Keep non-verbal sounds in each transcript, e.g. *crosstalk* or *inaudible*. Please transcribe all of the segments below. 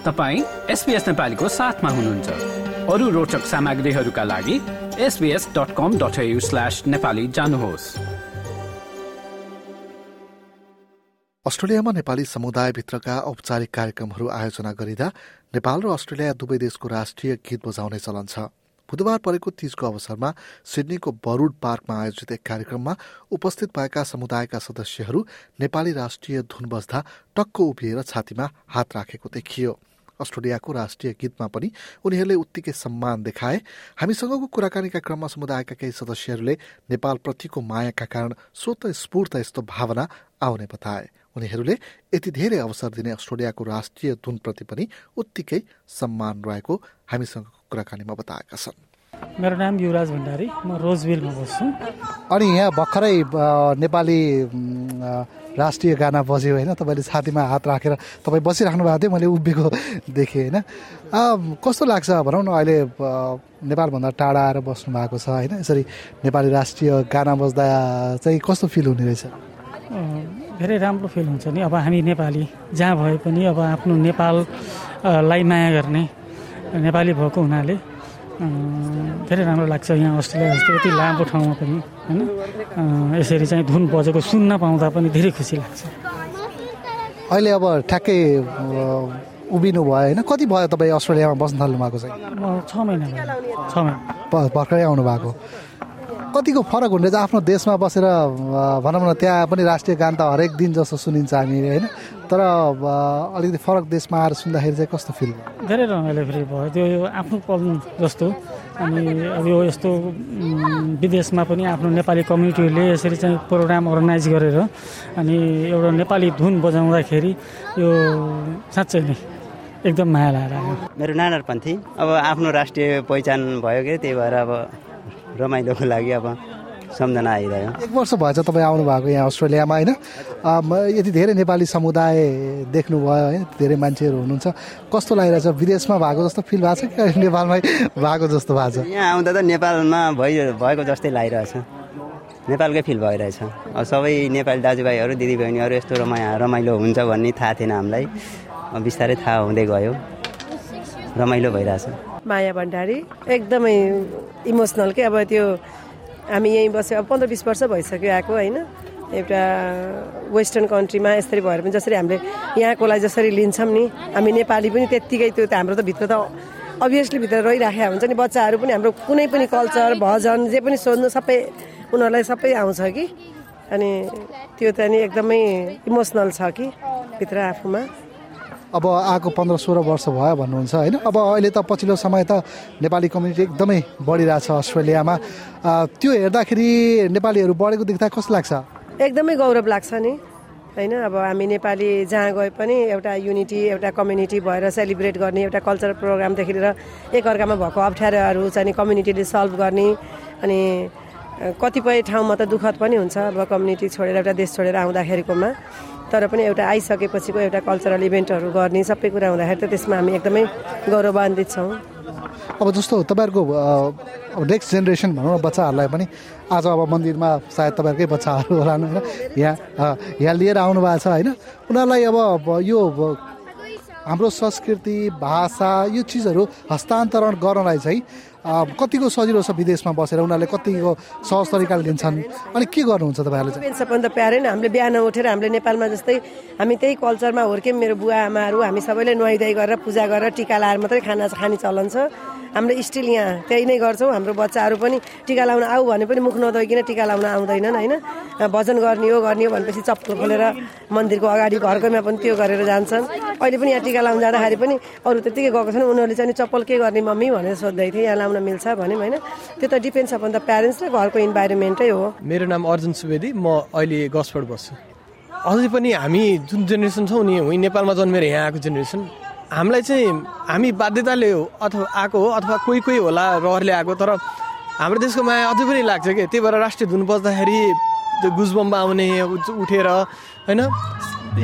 तपाईँ एसपिएस नेपालीको साथमा हुनुहुन्छ। अरू रोचक सामग्रीहरूका लागि SBS dot com dot slash Nepali जानुहोस्। अस्ट्रेलियामा नेपाली समुदायभित्रका औपचारिक कार्यक्रमहरू आयोजना गरिँदा नेपाल र अस्ट्रेलिया दुवै देशको राष्ट्रिय गीत बजाउने चलन छ। बुधबार परेको तीजको अवसरमा सिडनीको बरुड पार्कमा आयोजित एक कार्यक्रममा उपस्थित भएका समुदायका सदस्यहरू नेपाली राष्ट्रिय धुन बज्दा टक्क उभिएर छातीमा हात राखेको देखियो। अस्ट्रेलियाको राष्ट्रिय गीतमा पनि उनीहरूले उत्तिकै सम्मान देखाए। हामीसँगको कुराकानीका क्रममा समुदायका केही सदस्यहरूले नेपालप्रतिको मायाका कारण स्वत स्फूर्त यस्तो भावना आउने बताए। उनीहरूले यति धेरै अवसर दिने अस्ट्रेलियाको राष्ट्रिय धुनप्रति पनि उत्तिकै सम्मान रहेको हामीसँगको कुराकानीमा बताएका छन्। मेरो नाम युवराज भण्डारी म रोजविलमा बस्छु। अनि यहाँ भर्खरै नेपाली राष्ट्रिय गाना बज्यो होइन तपाईँले छातीमा हात राखेर तपाईँ बसिराख्नु भएको थियो मैले उभिएको देखेँ होइन। कस्तो लाग्छ भनौँ न अहिले नेपालभन्दा टाढा आएर बस्नु भएको छ होइन यसरी नेपाली राष्ट्रिय गाना बज्दा चाहिँ कस्तो फिल हुने रहेछ? धेरै राम्रो फिल हुन्छ नि। अब हामी नेपाली जहाँ भए पनि अब आफ्नो नेपाललाई माया गर्ने नेपाली भएको हुनाले धेरै राम्रो लाग्छ यहाँ अस्ट्रेलिया जस्तो यति लामो ठाउँमा पनि होइन? यसरी चाहिँ धुन बजेको सुन्न पाउँदा पनि धेरै खुसी लाग्छ। अहिले अब ठ्याक्कै उभिनु भयो होइन? कति भयो तपाईँ अस्ट्रेलियामा बस्न थाल्नु भएको चाहिँ छ महिना भयो। छ महिना। भर्खरै आउनु भएको कतिको फरक हुन्छ आफ्नो देशमा बसेर भनौँ न त्यहाँ पनि राष्ट्रिय गान त हरेक दिन जस्तो सुनिन्छ हामीले होइन? तर अलिकति फरक देशमा आएर सुन्दाखेरि चाहिँ कस्तो फिल भयो? धेरै रमाइलो फेरि भयो। त्यो आफ्नो पल जस्तो। अनि अब यो यस्तो विदेशमा पनि आफ्नो नेपाली कम्युनिटीहरूले यसरी चाहिँ प्रोग्राम अर्गनाइज गरेर अनि एउटा नेपाली धुन बजाउँदाखेरि यो साँच्चै नै एकदम माया लागेर आयो। मेरो नानारपन्थी अब आफ्नो राष्ट्रिय पहिचान भयो कि त्यही भएर अब रमाइलोको लागि अब सम्झना आइरह्यो। एक वर्ष भएछ तपाईँ आउनुभएको यहाँ अस्ट्रेलियामा होइन? यति धेरै नेपाली समुदाय देख्नुभयो होइन? धेरै मान्छेहरू हुनुहुन्छ। कस्तो लागिरहेछ? विदेशमा भएको जस्तो फिल भएको छ कि *laughs* नेपालमै भएको जस्तो भएको छ? यहाँ आउँदा त नेपालमा भइ भएको जस्तै लागिरहेछ। नेपालकै फिल भइरहेछ। अब सबै नेपाली दाजुभाइहरू दिदीबहिनीहरू यस्तो रमाइ रमाइलो हुन्छ भन्ने थाहा थिएन हामीलाई। बिस्तारै थाहा हुँदै गयो। रमाइलो भइरहेछ। माया भण्डारी एकदमै इमोसनल के अब त्यो हामी यहीँ बस्यो अब पन्ध्र बिस वर्ष भइसक्यो आएको होइन। एउटा वेस्टर्न कन्ट्रीमा यसरी भएर पनि जसरी हामीले यहाँकोलाई जसरी लिन्छौँ नि हामी नेपाली पनि त्यत्तिकै त्यो त हाम्रो त भित्र त अभियसली भित्र रहिराखेको हुन्छ नि बच्चाहरू पनि हाम्रो कुनै पनि कल्चर भजन जे पनि सोध्नु सबै उनीहरूलाई सबै आउँछ कि। अनि त्यो त नि एकदमै इमोसनल छ कि भित्र आफूमा। अब आएको पन्ध्र सोह्र वर्ष भयो भन्नुहुन्छ होइन? अब अहिले त पछिल्लो समय त नेपाली कम्युनिटी एकदमै बढिरहेछ अस्ट्रेलियामा। त्यो हेर्दाखेरि नेपालीहरू बढेको देख्दा कस्तो लाग्छ? एकदमै गौरव लाग्छ नि होइन? अब हामी नेपाली जहाँ गए पनि एउटा युनिटी एउटा कम्युनिटी भएर सेलिब्रेट गर्ने एउटा कल्चरल प्रोग्रामदेखि लिएर एकअर्कामा भएको अप्ठ्यारोहरू चाहिँ कम्युनिटीले सल्भ गर्ने अनि कतिपय ठाउँमा त दुःखद पनि हुन्छ अब कम्युनिटी छोडेर एउटा देश छोडेर आउँदाखेरिकोमा। तर पनि एउटा आइसकेपछिको एउटा कल्चरल इभेन्टहरू गर्ने सबै कुरा हुँदाखेरि त त्यसमा हामी एकदमै गौरवान्वित छौँ। अब जस्तो तपाईँहरूको नेक्स्ट जेनेरेसन भनौँ न बच्चाहरूलाई पनि आज अब मन्दिरमा सायद तपाईँहरूकै बच्चाहरू होला होइन यहाँ यहाँ लिएर आउनु भएको छ होइन? उनीहरूलाई अब यो हाम्रो संस्कृति भाषा यो चिजहरू हस्तान्तरण गर्नलाई चाहिँ कतिको सजिलो छ विदेशमा बसेर उनीहरूले कतिको सहज तरिकाले लिन्छन्? अनि के गर्नुहुन्छ तपाईँहरूले सबभन्दा प्यारै नै हामीले बिहान उठेर हामीले नेपालमा जस्तै हामी त्यही कल्चरमा हुर्क्यौँ मेरो बुवा आमाहरू हामी सबैले नुहाइधुवाई गरेर पूजा गरेर टिका लाएर मात्रै खाना खाने चलन छ। हाम्रो स्टिल यहाँ त्यही नै गर्छौँ हाम्रो बच्चाहरू पनि टिका लाउन आऊ भने पनि मुख नधोइकन टिका लाउन आउँदैनन् होइन? भजन गर्ने हो गर्ने हो भनेपछि चप्पल खोलेर मन्दिरको अगाडि घरकैमा पनि त्यो गरेर जान्छन्। अहिले पनि यहाँ टिका लाउन जाँदाखेरि पनि अरू त्यतिकै गएको छन्। उनीहरूले चाहिँ चप्पल के गर्ने मम्मी भनेर सोध्दै थिएँ यहाँ लाउन मिल्छ भने होइन? त्यो त डिपेन्ड्स अपन द प्यारेन्ट्स र घरको इन्भाइरोमेन्टै हो। मेरो नाम अर्जुन सुवेदी म अहिले गसफोर्ड बस्छु। अझै पनि हामी जुन जेनेरेसन छौँ नि नेपालमा जन्मेर यहाँ आएको जेनेरेसन। हामीलाई चाहिँ हामी बाध्यताले हो अथवा आएको हो अथवा कोही कोही होला रहरले आएको तर हाम्रो देशको माया अझै पनि लाग्छ कि? त्यही भएर राष्ट्रिय धुन बज्दाखेरि त्यो गुजबम्बा आउने उठेर होइन?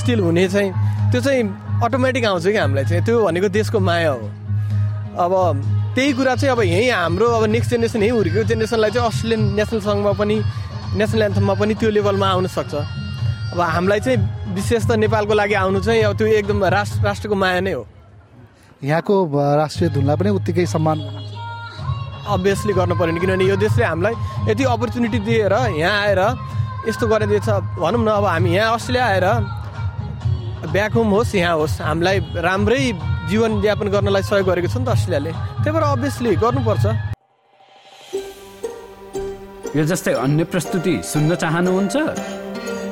स्टिल हुने चाहिँ त्यो चाहिँ अटोमेटिक आउँछ कि हामीलाई चाहिँ? त्यो भनेको देशको माया हो। अब त्यही कुरा चाहिँ अब यहीँ हाम्रो अब नेक्स्ट जेनेरेसन यहीँ हुर्केको जेनेरेसनलाई चाहिँ अस्ट्रेलियन नेसनल सङ्घमा पनि नेसनल एन्थममा पनि त्यो लेभलमा आउन सक्छ। अब हामीलाई चाहिँ विशेष त नेपालको लागि आउनु चाहिँ अब त्यो एकदम राष्ट्र राष्ट्रको माया नै हो। यहाँको राष्ट्रिय धुनलाई पनि उत्तिकै सम्मान अभियसली गर्नु पऱ्यो नि किनभने यो देशले हामीलाई यति अपर्च्युनिटी दिएर यहाँ आएर यस्तो गरिदिएछ। भनौँ न अब हामी यहाँ अस्ट्रेलिया आएर ब्याक होम होस् यहाँ होस् हामीलाई राम्रै जीवनयापन गर्नलाई सहयोग गरेको छ नि त अस्ट्रेलियाले। त्यही भएर अभियसली गर्नुपर्छ। यो जस्तै अन्य प्रस्तुति सुन्न चाहनुहुन्छ?